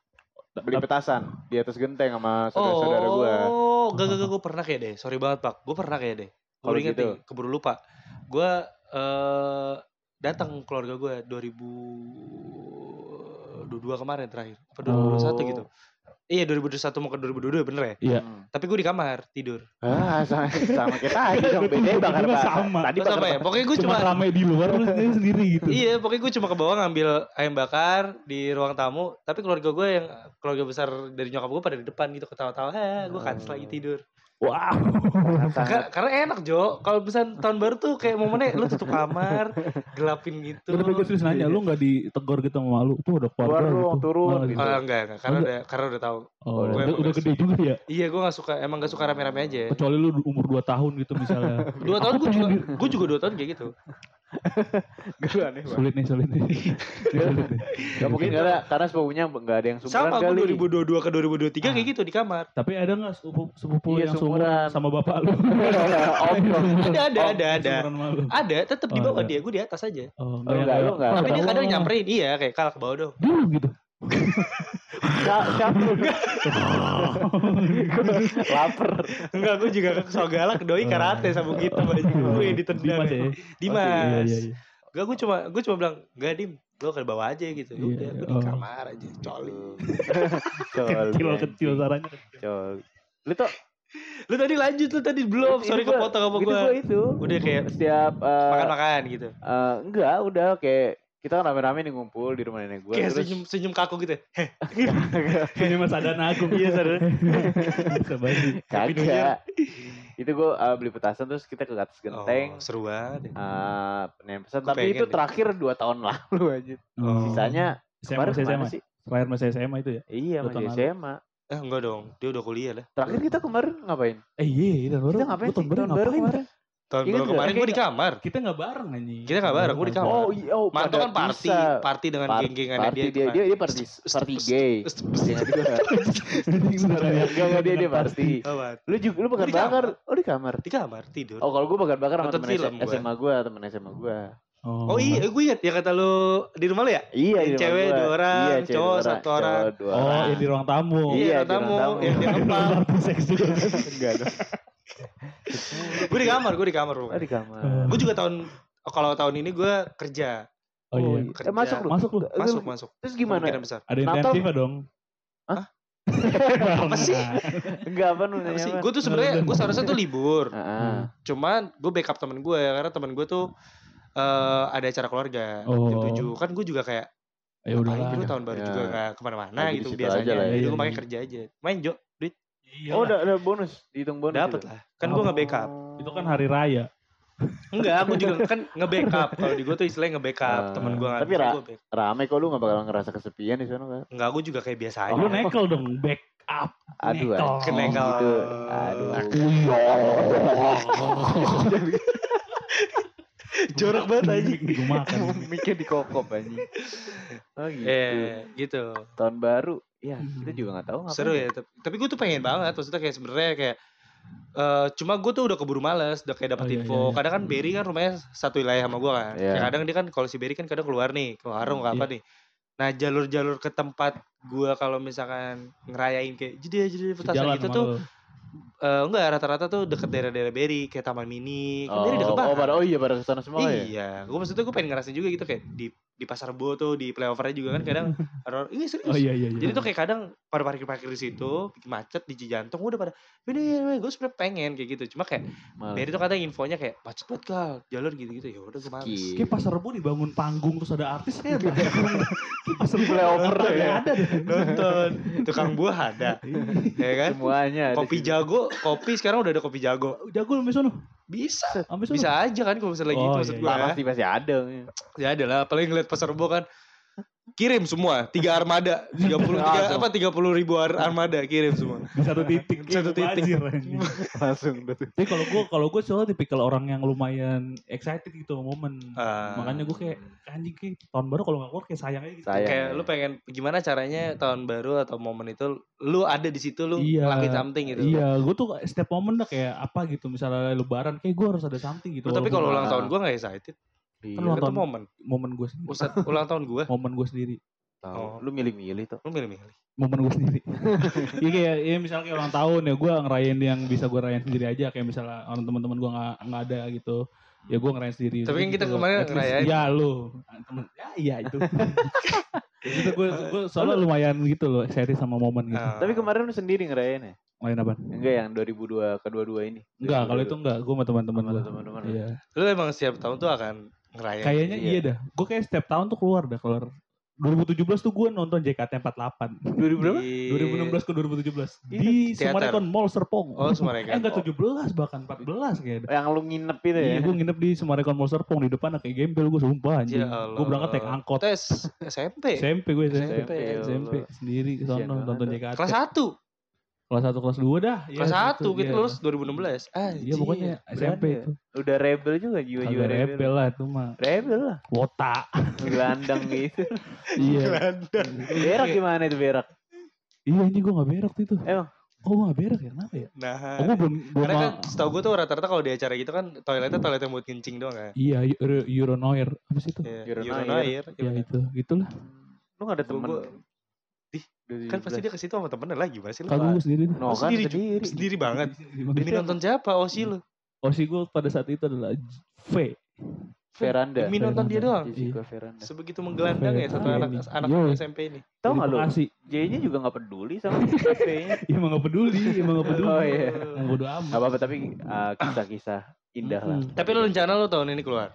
beli petasan di atas genteng sama saudara-saudara gue. Oh, gak, gak, gak, gue pernah kayak deh. Sorry banget, Pak. Gue pernah kayak deh. Gue inget gitu. nih, keburu lupa. Gue eh datang keluarga gue 2022 kemarin terakhir. Apa 2021 Oh. gitu. Iya 2021 mau ke 2022 bener ya. Iya. Hmm. Tapi gue di kamar tidur. Ah, sama, sama kita tadi dong. Beda bakar bakar. sama. Tadi Terus bakar apa ya? Pokoknya gue Cuma cuma rame di luar lu sendiri, sendiri gitu. Iya, pokoknya gue cuma ke bawah ngambil ayam bakar di ruang tamu. Tapi keluarga gue yang keluarga besar dari nyokap gue pada di depan gitu ketawa-tawa. Eh, gue kan lagi tidur. Wow. Karena, karena enak Jo. Kalau misalnya tahun baru tuh kayak momennya lu tutup kamar, gelapin gitu. Bener gue serius nanya, lu gak ditegur gitu sama lu? Tuh udah Keluar dong, gitu. turun gitu. Ah, enggak, enggak. Karena udah karena udah tahu. Oh, Gue udah, udah gede juga ya? Iya, gue gak suka emang gak suka rame-rame aja. Kecuali lu umur 2 tahun gitu misalnya. Dua tahun Aku gue juga, gue juga dua tahun kayak gitu. Gue aneh banget. Sulit nih, sulit nih. sulit nih. Gak mungkin gak ada karena sepupunya gak ada yang sumuran Sama kali. gue 2022 ke 2023 Ah. kayak gitu di kamar. Tapi ada gak sepupu, sepupu Iya, yang sumuran. sumuran sama bapak lu? Om. Ada, ada, ada, ada. Sama. Ada, tetap di Oh, bawah ada. dia, gue di atas aja. Oh, Oh, enggak, lu enggak. Tapi dia kadang nyamperin, iya kayak kalah ke bawah dong. Duh, gitu. Siapa? Laper. Enggak, gue juga so galak doi karate sama gitu baju gue ditendang. Dimas ya? Dimas. Iya, iya, iya. Enggak, gue cuma gue cuma bilang, "Enggak, Dim, lo ke bawah aja gitu." Iya, Udah, gue di oh. kamar aja, coli. Kecil, kecil sarannya. Col. Lu tuh Lu tadi lanjut lu tadi belum, sorry kepotong sama itu gue. gua itu. Udah kayak setiap eh, makan-makan gitu. eh, enggak, udah kayak kita kan rame-rame nih ngumpul di rumah nenek gue. Kayak terus senyum senyum kaku gitu. Heh, Ini Mas Adana Agung. Iya, sadar. Kagak. itu gue beli petasan terus kita ke atas genteng. Oh, seru banget. ya. eh pengen pesan tapi itu deh. terakhir 2 tahun lalu aja. Oh. Sisanya SMA, kemarin masih ke mana SMA. sih? Terakhir masih SMA itu ya? Iya masih. SMA. Eh, enggak dong. Dia udah kuliah lah. Terakhir kita kemarin ngapain? Eh iya, baru. Kita ngapain Gua sih? tahun baru baru ngapain? Kemarin. Tahun baru kemarin gue di kamar. Kita nggak bareng anjing. Kita nggak bareng, gua di kamar. Oh iya, oh Manto kan party, bisa. party dengan Par- geng-gengannya party dia. dia, dia, dia party, party gay. Ingat juga. Enggak, enggak dia dia party. Lu juga lu bakar Di kamar. bakar. Oh di kamar. Di kamar tidur. Oh kalau gue bakar bakar sama temen. SMA gue, temen SMA gue. Oh iya, gue inget ya kata lu di rumah lu ya? Iya, Yang di rumah cewek dua orang, Iya, cewek cowok satu orang. cowok dua Oh, orang. yang di ruang tamu. Iya, Iya, di ruang tamu, tamu. yang dia kempal. Party seks juga. Enggak dong. Gue di kamar, gue di kamar. Oh di kamar. Gue juga tahun kalau tahun ini gue kerja. Oh iya. Eh, masuk lu. Masuk lu. Masuk, masuk. Terus gimana? Kemungkinan besar. Ada insentif dong. Apa sih? Enggak apa nanya sih? apa? Gue tuh sebenarnya gue seharusnya tuh libur. Heeh. Cuman gue backup temen gue karena temen gue tuh eh ada acara keluarga Oh. jam tujuh kan gue juga kayak Ya udah gue tahun baru Ya. juga gak ke mana-mana gitu biasanya aja lah ya. jadi Iya, gue iya. pakai kerja aja main Jo Iya Oh, udah ada bonus, dihitung bonus. dapet itu? lah kan gue Oh. nge-backup Itu kan hari raya. enggak gue juga kan nge-backup kalau di gue tuh istilahnya nge-backup Ah. temen gue nggak Tapi Ra- back Rame kok lu gak bakal ngerasa kesepian di sana kan? enggak gue juga kayak biasa aja Lu nekel dong, back up. Aduh, Nekel. anjing. Nekel. Gitu. Aduh. jorok banget aja Gue makan. Mikir di kokop anjing. Oh gitu. eh gitu Tahun baru, ya kita juga gak tahu ngapain. seru ya tapi, tapi gue tuh pengen banget maksudnya kayak sebenarnya kayak eh cuma gue tuh udah keburu males udah kayak dapet Oh, iya, info iya, iya. kadang kan Berry kan rumahnya satu wilayah sama gue kan Iya. Ya, kadang dia kan kalau si Berry kan kadang keluar nih ke warung ke apa nih nah jalur-jalur ke tempat gue kalau misalkan ngerayain kayak jadi jadi petasan Jalan gitu tuh. Eh, enggak rata-rata tuh deket daerah-daerah Berry kayak Taman Mini. Kan Oh, Berry deket oh, banget. pada, oh iya pada ke sana semua ya? Iya, gue maksudnya gue pengen ngerasain juga gitu kayak di di pasar Bo tuh di playovernya juga kan kadang orang ini serius. Oh iya iya iya. Jadi tuh kayak kadang pada parkir-parkir di situ, bikin macet di Cijantung udah pada ini gue sebenarnya pengen kayak gitu. Cuma kayak. Berry tuh kadang infonya kayak macet banget kal, jalur gitu-gitu ya udah gue males. Kayak pasar rebo dibangun panggung terus ada artis kayak Kayak pasar rebo Playover ada, ya. ada deh. Nonton, tukang buah ada, ya kan? Semuanya ada Kopi sih. jago, kopi sekarang udah ada kopi jago. Jago lu sono. Bisa, Sampai bisa aja kan kalau misalnya gitu Oh, maksud iya, gue. Nah, pasti pasti ada. Ya ada lah, apalagi ngeliat pasar rebo kan. Kirim semua, tiga armada, tiga puluh tiga apa tiga puluh ribu ar- armada kirim semua. Di satu titik. Satu titik. Langsung. Tapi kalau gue kalau gue soalnya tipikal orang yang lumayan excited gitu momen. Ah. Makanya gue kayak anjing kayak tahun baru kalau nggak keluar kayak sayang aja gitu. Sayang. kayak ya. lu pengen gimana caranya tahun baru atau momen itu lu ada di situ lu Iya. ngelakuin something gitu. Iya, gue tuh setiap momen dah kayak apa gitu. Misalnya lebaran, kayak gue harus ada something gitu. Lu tapi kalau ulang Ah. tahun gua gak excited. Iya. Kan ulang Itu tahun- momen. momen gue sendiri. Pusat ulang tahun gua, Momen gue sendiri. Tahu. Oh. Lu milih-milih tuh. lu milih-milih. Momen gue sendiri. Iya kayak ya misalnya kayak ulang tahun ya gue ngerayain yang bisa gue rayain sendiri aja. Kayak misalnya orang teman-teman gue nggak nggak ada gitu. Ya gue ngerayain sendiri. Tapi kan kita Gitu. kemarin At ngerayain. Ya lu. Temen, ya iya itu. Gitu gue gue soalnya lumayan gitu loh excited sama momen gitu. Ah. Tapi kemarin lu sendiri ngerayain ya? Main apa? Enggak yang 2002 kedua-dua ini. Enggak, kalau itu enggak. Gue sama teman-teman Sama gue. teman-teman. Iya. Lu emang setiap tahun tuh akan ngerayain. Kayaknya Iya. iya dah. Gue kayak setiap tahun tuh keluar dah keluar. 2017 tuh gue nonton JKT48. 2000 berapa? Di- 2016 ke 2017 Iya, di teater. Sumarekon Mall Serpong. Oh, Sumarekon. Eh enggak 17 bahkan 14 kayaknya. Yang lu nginep itu ya? Iya, gue nginep di Sumarekon Mall Serpong di depan kayak gembel gue sumpah anjing. Ya. Gue berangkat naik angkot. Tes SMP. SMP gue SMP. SMP, ya SMP Allah. sendiri ke sono nonton. JKT. Kelas 1. Kelas 1 kelas 2 dah. Iya, Kelas 1 gitu, kita iya. lulus 2016. Ah, Iya pokoknya SMP Berani ya? itu. Udah rebel juga jiwa-jiwa Agak rebel. rebel lah itu mah. Rebel lah. Wota. Gelandang gitu. Iya. Berak gimana itu berak? Iya ini gue gak berak tuh itu. Emang? Oh gue gak berak ya kenapa ya? Nah, Oh gue belum belum karena kan setahu gue tuh rata-rata kalau di acara gitu kan toiletnya toilet yang buat kencing doang kan. Iya Euro, Euronoir. Apa sih itu? Iya, Urinal Urinal. Ya itu. Itulah. Lu gak ada temen? Gua- Ih, Kan pasti dia ke situ sama temennya lagi pasti lu. Kagak gue sendiri. No Oh, kan sendiri, sendiri. Sendiri banget. Demi nonton siapa? Osi lu. Sih gue pada saat itu adalah V. Veranda. Demi nonton dia doang. Jessica Veranda. Sebegitu menggelandang ya satu Iya, anak ini. anak. SMP ini. Tau gak lu? Kasih. J-nya juga gak peduli sama HP-nya. Emang gak peduli, emang gak peduli. Oh iya. Emang bodo amat. Gak apa-apa tapi uh, kisah-kisah indah lah. Mm-mm. Tapi lu rencana lu tahun ini keluar.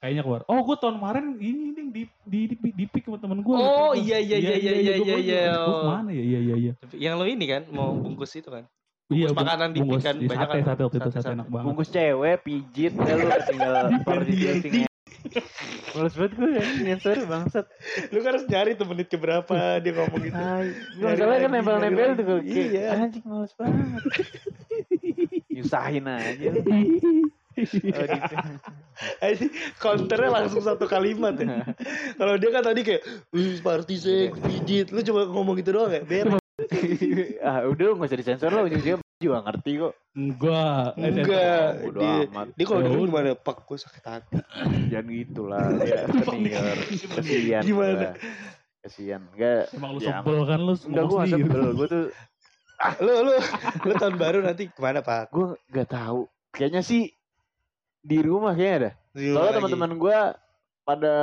Kayaknya keluar. Oh gue tahun kemarin ini nih di di di, di pick sama temen gue. Oh, iya, iya, iya, iya, iya, iya, iya. Gue ke mana ya? Iya iya iya. Tapi Yang lu ini kan mau bungkus itu kan. Iya makanan di bungkus pick kan, di banyak sate kan. sate waktu itu Sate, enak banget. Bungkus cewek, pijit, ya lu tinggal di dressingnya. Males banget gue ya, nyensor bangsat. Lu kan harus nyari tuh menit keberapa dia ngomong gitu. Nyari masalahnya kan nempel-nempel tuh. Iya. Anjing males banget. Nyusahin aja. Oh, gitu. Ini counternya langsung satu kalimat ya. Kalau dia kan tadi kayak, wih party sek, pijit. Lu coba ngomong gitu doang ya, ber. ah udah lu gak usah disensor lah ujung-ujungnya juga ngerti kok. Enggak. Eh, Enggak. Bodo Dia, amat. dia kalau denger udah. gimana, pak gue sakit hati. Jangan gitu lah. Ya, senior. Kesian. Gimana? Kesian. Enggak. Emang lu Ya, sebel kan lu Enggak gue gak sebel. Gue tuh Lu, lu, lu tahun baru nanti ke mana pak? gue gak tahu. Kayaknya sih di rumah kayaknya ada. Soalnya teman-teman gue pada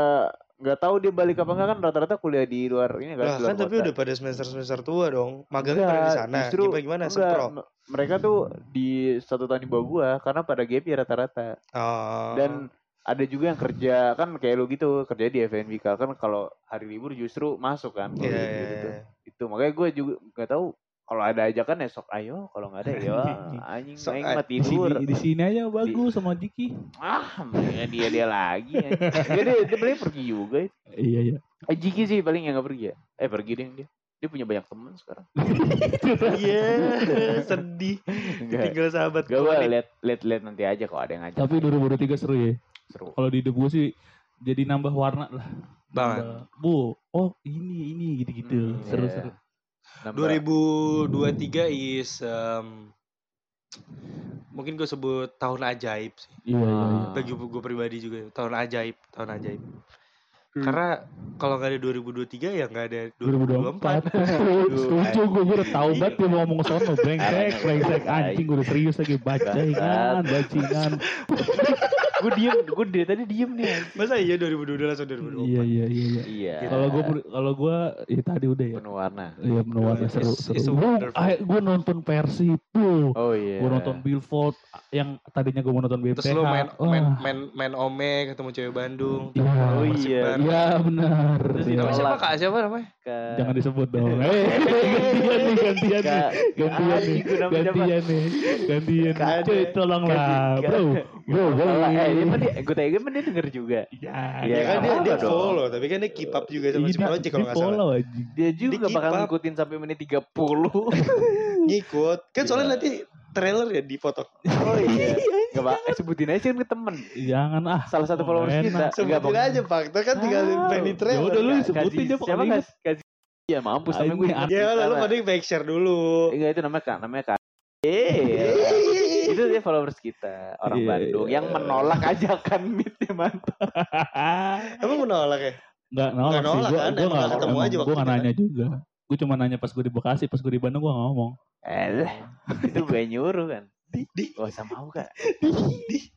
nggak tahu dia balik apa enggak kan rata-rata kuliah di luar ini kan. Luar kan tapi udah pada semester-semester tua dong. Magangnya pada di sana. justru Gimana gimana enggak, mereka tuh di satu tahun di bawah gua karena pada gap year rata-rata. Oh. Dan ada juga yang kerja kan kayak lu gitu kerja di FNB kan kalau hari libur justru masuk kan Iya, gitu, iya, gitu. iya. itu makanya gue juga nggak tahu kalau ada ajakan ya sok ayo kalau nggak ada ya anjing Sok main ayo. mah Di sini, tidur di sini aja bagus sama Jiki. ah mereka dia dia lagi dia dia, dia paling pergi juga itu. Iya iya. eh Jiki sih paling yang nggak pergi ya eh pergi deh dia dia punya banyak teman sekarang Iya, sedih. enggak Tinggal sahabat Gak gua gue lihat lihat lihat nanti aja kalau ada yang ngajak Tapi 2023 seru ya. seru Kalau di hidup gue sih jadi nambah warna lah. Banget. Bu, oh ini ini gitu-gitu. Hmm, seru iya. seru. Nambah- 2023 is um, mungkin gue sebut tahun ajaib sih. Iya iya. iya. Ah. Bagi gue pribadi juga tahun ajaib, tahun ajaib. Hmm. Karena kalau nggak ada 2023 ya nggak ada 2024 2024. Setuju gue gue udah tau banget dia mau ngomong sono brengsek brengsek anjing gue udah serius lagi bajingan bajingan gue diem gue dari tadi diem nih. Masa iya 2022 langsung 2024? iya iya iya iya iya kalau gue kalau gue ya tadi udah ya penuh warna Iya menawarnya seru It's- seru. Gue nonton Persib tuh. oh iya Gue nonton Billboard yang tadinya gue mau nonton BPH. Terus lu main Wah, main main main Ome ketemu cewek Bandung. Iya. Oh iya. Iya benar. Terus ditolak. siapa kak? Siapa namanya? ke Jangan disebut dong. Eh, gantian nih, gantian nih. Kak- Gantian nih. Gantian nih. Gantian. Kak. Cuy, tolonglah, Kak- bro. Bro, bro. Salah. eh dia gue tanya mah dia denger juga Iya, Iya, Ya kan dia dia dong. follow, tapi kan dia keep up juga sama si project kalau nggak salah. dia juga Di bakal up. ngikutin sampai menit 30 Ngikut. Kan soalnya Iya. nanti trailer ya dipoto. oh iya Gak pak eh, sebutin aja kan ke temen Jangan ah. salah satu Oh, followers enak. kita Sebutin Pok. aja fakta kan tinggal Ah, di ya trailer. udah lu Kasih- sebutin aja, pokoknya siapa kasih kasih ya mampus namanya gue Ini Ya lah lu mending back share dulu. enggak itu namanya kak namanya kak eh itu dia followers kita orang Iya. Bandung yang menolak ajakan meetnya mantap Emang menolak ya? Enggak nolak, Nggak nolak sih. Gua, kan, gua emang nggak nggak ketemu emang aja Gua waktu nggak itu nanya juga. Gue cuma nanya pas gue di Bekasi, pas gue di Bandung gue nggak ngomong. eh itu gue nyuruh kan Di, di, Gak usah mau kak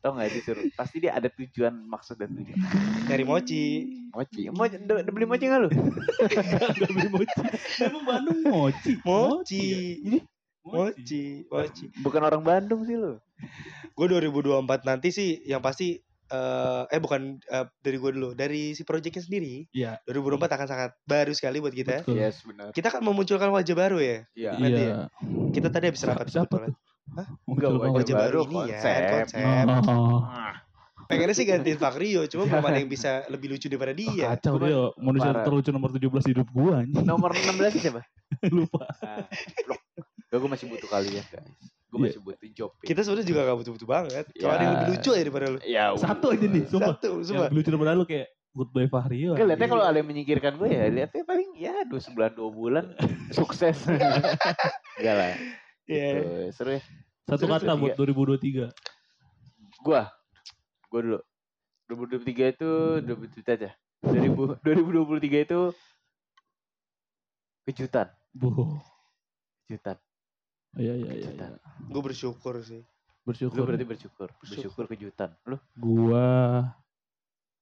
Tau gak disuruh Pasti dia ada tujuan Maksud dan tujuan nyari mochi. Mochi Mochi Udah, udah beli mochi gak lu? Gak beli mochi. Emang Bandung mochi. Mochi. Mochi. Mochi. Mochi. Bukan orang Bandung sih lu Gue 2024 nanti sih yang pasti eh eh bukan eh, dari gue dulu, dari si projectnya sendiri. Iya. 2024 akan sangat baru sekali buat kita. Betul. Yes benar Kita akan memunculkan wajah baru ya. Iya nanti Iya. Kita tadi habis rapat Siapa tuh? Enggak, wajah Wajah baru, baru, ini ya, konsep. konsep. Oh, Ah, Pengennya sih gantiin Fakrio, cuma belum ada yang bisa lebih lucu daripada dia. kacau Gua dia manusia parah. terlucu nomor 17 di hidup gua anjing. Nomor 16 siapa? Lupa. Ah, blok. Gak, gue masih butuh kalian guys Gue Iya. masih butuh job ya. Kita sebenarnya juga gak butuh-butuh banget. Kalau Ya. ada yang lebih lucu aja daripada lu. Ya Satu aja nih, sumpah. Satu, Yang sumpah. lebih lucu daripada lu kayak Goodbye Fahrio. Enggak lihatnya anjing. kalau ada yang menyingkirkan gue ya lihatnya paling ya dua sebulan dua bulan sukses. Enggak lah. Iya. Gitu. Seru ya. Satu Terus kata buat 2023. Gua. Gua dulu. 2023 itu 2023 aja. 2000, 2023 itu kejutan, Bu. kejutan. Iya iya iya. Kejutan. iya. Gue bersyukur sih. Lu Bersyukur. berarti bersyukur. Bersyukur kejutan. Lu Gua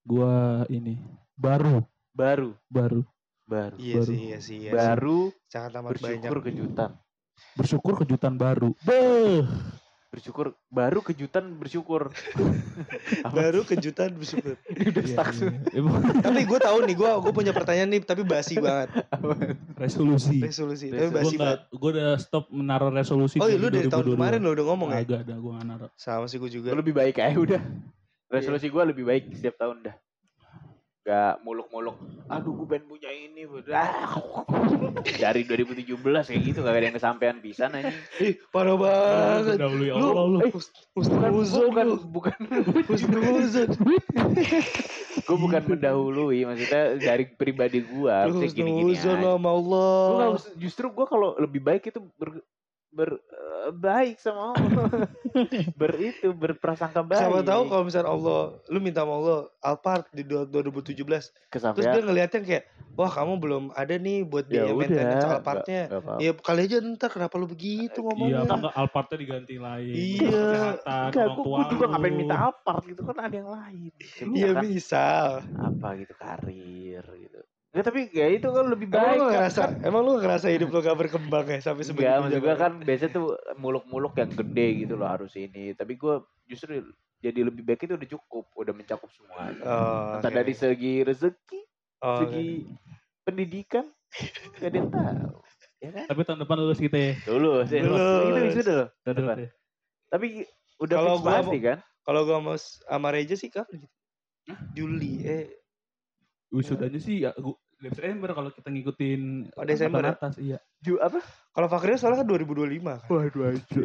gua ini baru baru, baru baru. Iya Baru. sih, iya sih. Iya sih. Baru Sangat amat banyak. bersyukur kejutan. bersyukur kejutan baru. Beuh. Bersyukur baru kejutan bersyukur. Baru kejutan bersyukur. Udah Iya, stuck iya, iya. Tapi gue tahu nih, gue gue punya pertanyaan nih, tapi basi banget. resolusi. Resolusi, tapi Resolusi. Gue basi banget. gue udah stop menaruh resolusi. Oh iya, lu dari tahun 2022. kemarin lo udah ngomong ya? Agak ada, gue nggak naruh. Sama sih gue juga. Lebih baik aja udah. Resolusi gue lebih baik setiap tahun dah. Gak muluk-muluk. Aduh gue pengen punya ini. Dari 2017 kayak gitu gak ada yang kesampaian pisan aja. Ih, parah banget. Lu- Allah lu. eh, Bukan, Husnuzon bukan, lu. bukan. Husnuzon. gue bukan mendahului. Maksudnya dari pribadi gue. Lu Maksudnya gini-gini aja. sama Allah. justru gue kalau lebih baik itu ber, ber- baik sama Allah. Ber itu berprasangka baik. Siapa tahu kalau misalnya Allah, lu minta sama Allah Alphard di dua- 2017. Terus kesampaian. dia ngeliatnya kayak, wah kamu belum ada nih buat Ya biaya udah, maintenance Alphardnya. Ya kali aja ntar kenapa lu begitu Iya, ngomongnya. apa enggak Alphardnya diganti lain. Iya. Orang gue tua juga ngapain minta Alphard gitu kan ada yang lain. Iya misal. apa gitu karir gitu. Enggak tapi ya itu kan lebih Emang baik. lu kan. ngerasa, emang lu ngerasa hidup lu gak berkembang ya sampai Enggak, sebegitu maksud gue kan biasanya tuh muluk-muluk yang gede gitu loh harus ini. Tapi gue justru jadi lebih baik itu udah cukup, udah mencakup semua. Oh, Entah oke. dari segi rezeki, Oh, segi pendidikan, gak ada yang tahu. Ya kan? Tapi tahun depan lulus kita ya. Dulu sih. Lulus. Itu wisuda loh. Tahun Depan. ya. Tapi udah Kalau fix gua pasti kan? Kalau gua mau sama Reja sih kapan gitu? Juli, eh Wisudanya sih ya gua- Desember kalau kita ngikutin Oh, Desember ya? atas iya. Ju apa? kalau Fakria soalnya kan 2025 kan. Waduh aja.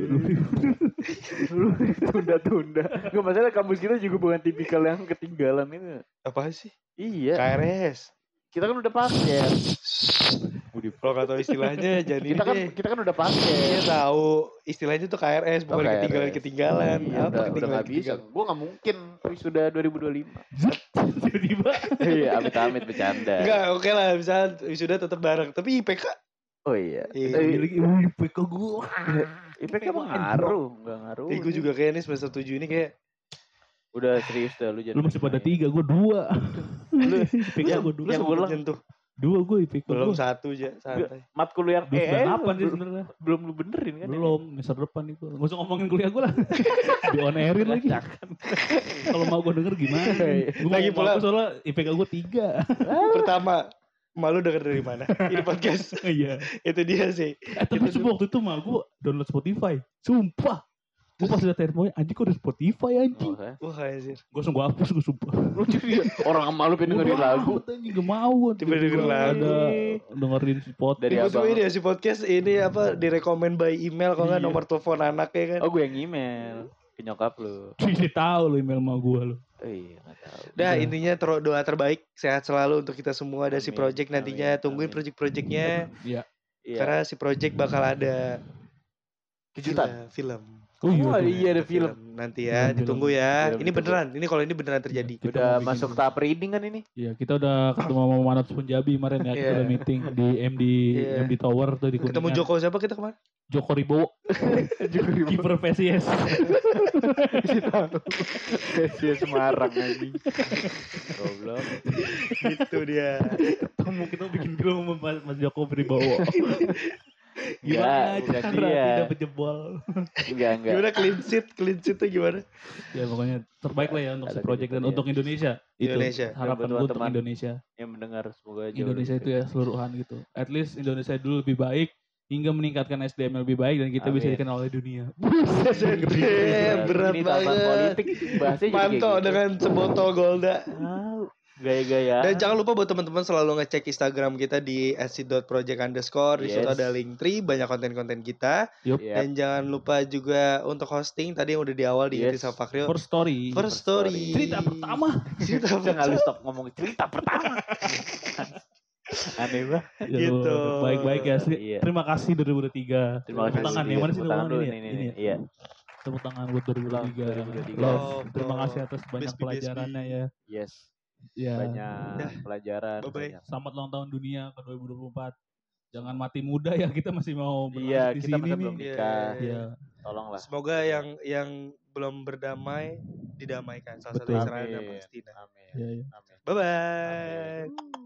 Lu tunda-tunda. Gak masalah kampus kita juga bukan tipikal yang ketinggalan itu. Apa sih? Iya. KRS. Kita kan udah paket. Kalau nggak tahu istilahnya jadi Kita kan deh. kita kan udah Dia paket. tahu istilahnya tuh KRS bukan Oh, KRS. ketinggalan-ketinggalan. Iya, Apa udah, udah ketinggalan gak bisa. Gue gak mungkin wisuda 2025. Tiba-tiba Iya, amit-amit bercanda. Enggak, oke lah, misalnya wisuda tetap bareng. Tapi IPK Oh iya. Iya. Eh, lagi wih PK gua. IPK mah ngaruh, enggak ngaruh. Eh, gue juga kayak ini semester 7 ini kayak Udah serius dah lu jangan. Lu masih pada tiga, gua dua. Lu IPK yang- gua dua. Yang ulang. nyentuh. Dua gua IPK Belum gua. satu aja, santai. matkul yang Dua eh, sembilan delapan sih belum, sebenarnya. belum lu benerin kan? Belum, semester depan itu. Gak usah ngomongin kuliah gua lah. Di on airin lagi. Kalau mau gua denger gimana? Gua Lagi pula- soalnya IPK gua tiga. Pertama, malu denger dari mana? Ini podcast. Iya. Itu dia sih. Eh tapi sumpah waktu itu mah gue download Spotify. Sumpah. Gue pas liat telepon anjing kok ada Spotify anjing. Oh, kan? Wah, anjir. Gue langsung gue hapus gue sumpah. Orang malu pengen dengerin lagu. anjing gak mau. Tiba dengerin lagu. Ada dengerin si podcast. Dari abang. ini ya si podcast ini apa direkomend by email kalau nggak Iya. nomor telepon anaknya kan. Oh gue yang email ke nyokap lu. Jadi tahu lo email sama gue lo. Oh iya nggak tahu. Dah Iya. intinya tero- doa terbaik sehat selalu untuk kita semua ada si project nantinya amin, tungguin project-projectnya Iya. karena si project bakal ada Kejutan. film. Oh iya. Oh, iya ada film. nanti ya Film, ditunggu film. ya. Film ini ditunggu. beneran. Ini kalau ini beneran terjadi. Kita Udah masuk dulu. tahap reading kan ini? Iya kita udah ketemu sama Manat Punjabi kemarin ya. Kita Iya. udah meeting di MD Iya. MD Tower tuh di Ketemu Kuningan. Joko siapa kita kemarin? Joko Ribowo. Kiper PSIS. Sia Semarang anjing. Goblok. Itu dia. Ketemu kita bikin film sama Mas, Mas Joko Ribowo. Gimana cara dia. tidak berjebol? Enggak, enggak. Gimana clean sheet? Clean sheet tuh gimana? Ya pokoknya terbaik lah ya untuk si Ada project dan untuk Indonesia. Itu Indonesia. harapan buat gue untuk. Indonesia. Yang mendengar semoga jauh Indonesia itu ya seluruhan gitu. At least Indonesia dulu lebih baik hingga meningkatkan SDM lebih baik dan kita bisa Amin. dikenal oleh dunia. Eh, berat Ini taman banget. politik bahasanya Mantap gitu. dengan sebotol Golda. Gaya-gaya. Dan jangan lupa buat teman-teman selalu ngecek Instagram kita di @project underscore. Di situ Yes. ada link tree, banyak konten-konten kita. Yep. Dan jangan lupa juga untuk hosting tadi yang udah di awal diingetin Yes. sama Fakrio. First story. First story. Cerita pertama. Cerita Jangan lu stop ngomong cerita pertama. Aneh banget. Ya, Gitu. Baik-baik ya. Iya. Terima kasih 2023. Terima kasih. tangan ya. Mana sih Tepuk tangan dulu ini? Ini. Iya. Tepuk tangan buat 2023. 2023. Love. Love, Terima kasih atas banyak BSB. pelajarannya ya. Yes. Ya. Banyak pelajaran. Bye-bye. banyak. Selamat ulang tahun dunia ke 2024. Jangan mati muda ya kita masih mau Iya, di kita sini masih nih. belum Iya, nikah. iya, Iya. Tolonglah. Semoga yang yang belum berdamai didamaikan. Salah satu. Israel dan Amin. Palestina. Amin. Iya, iya. Amin. Bye bye.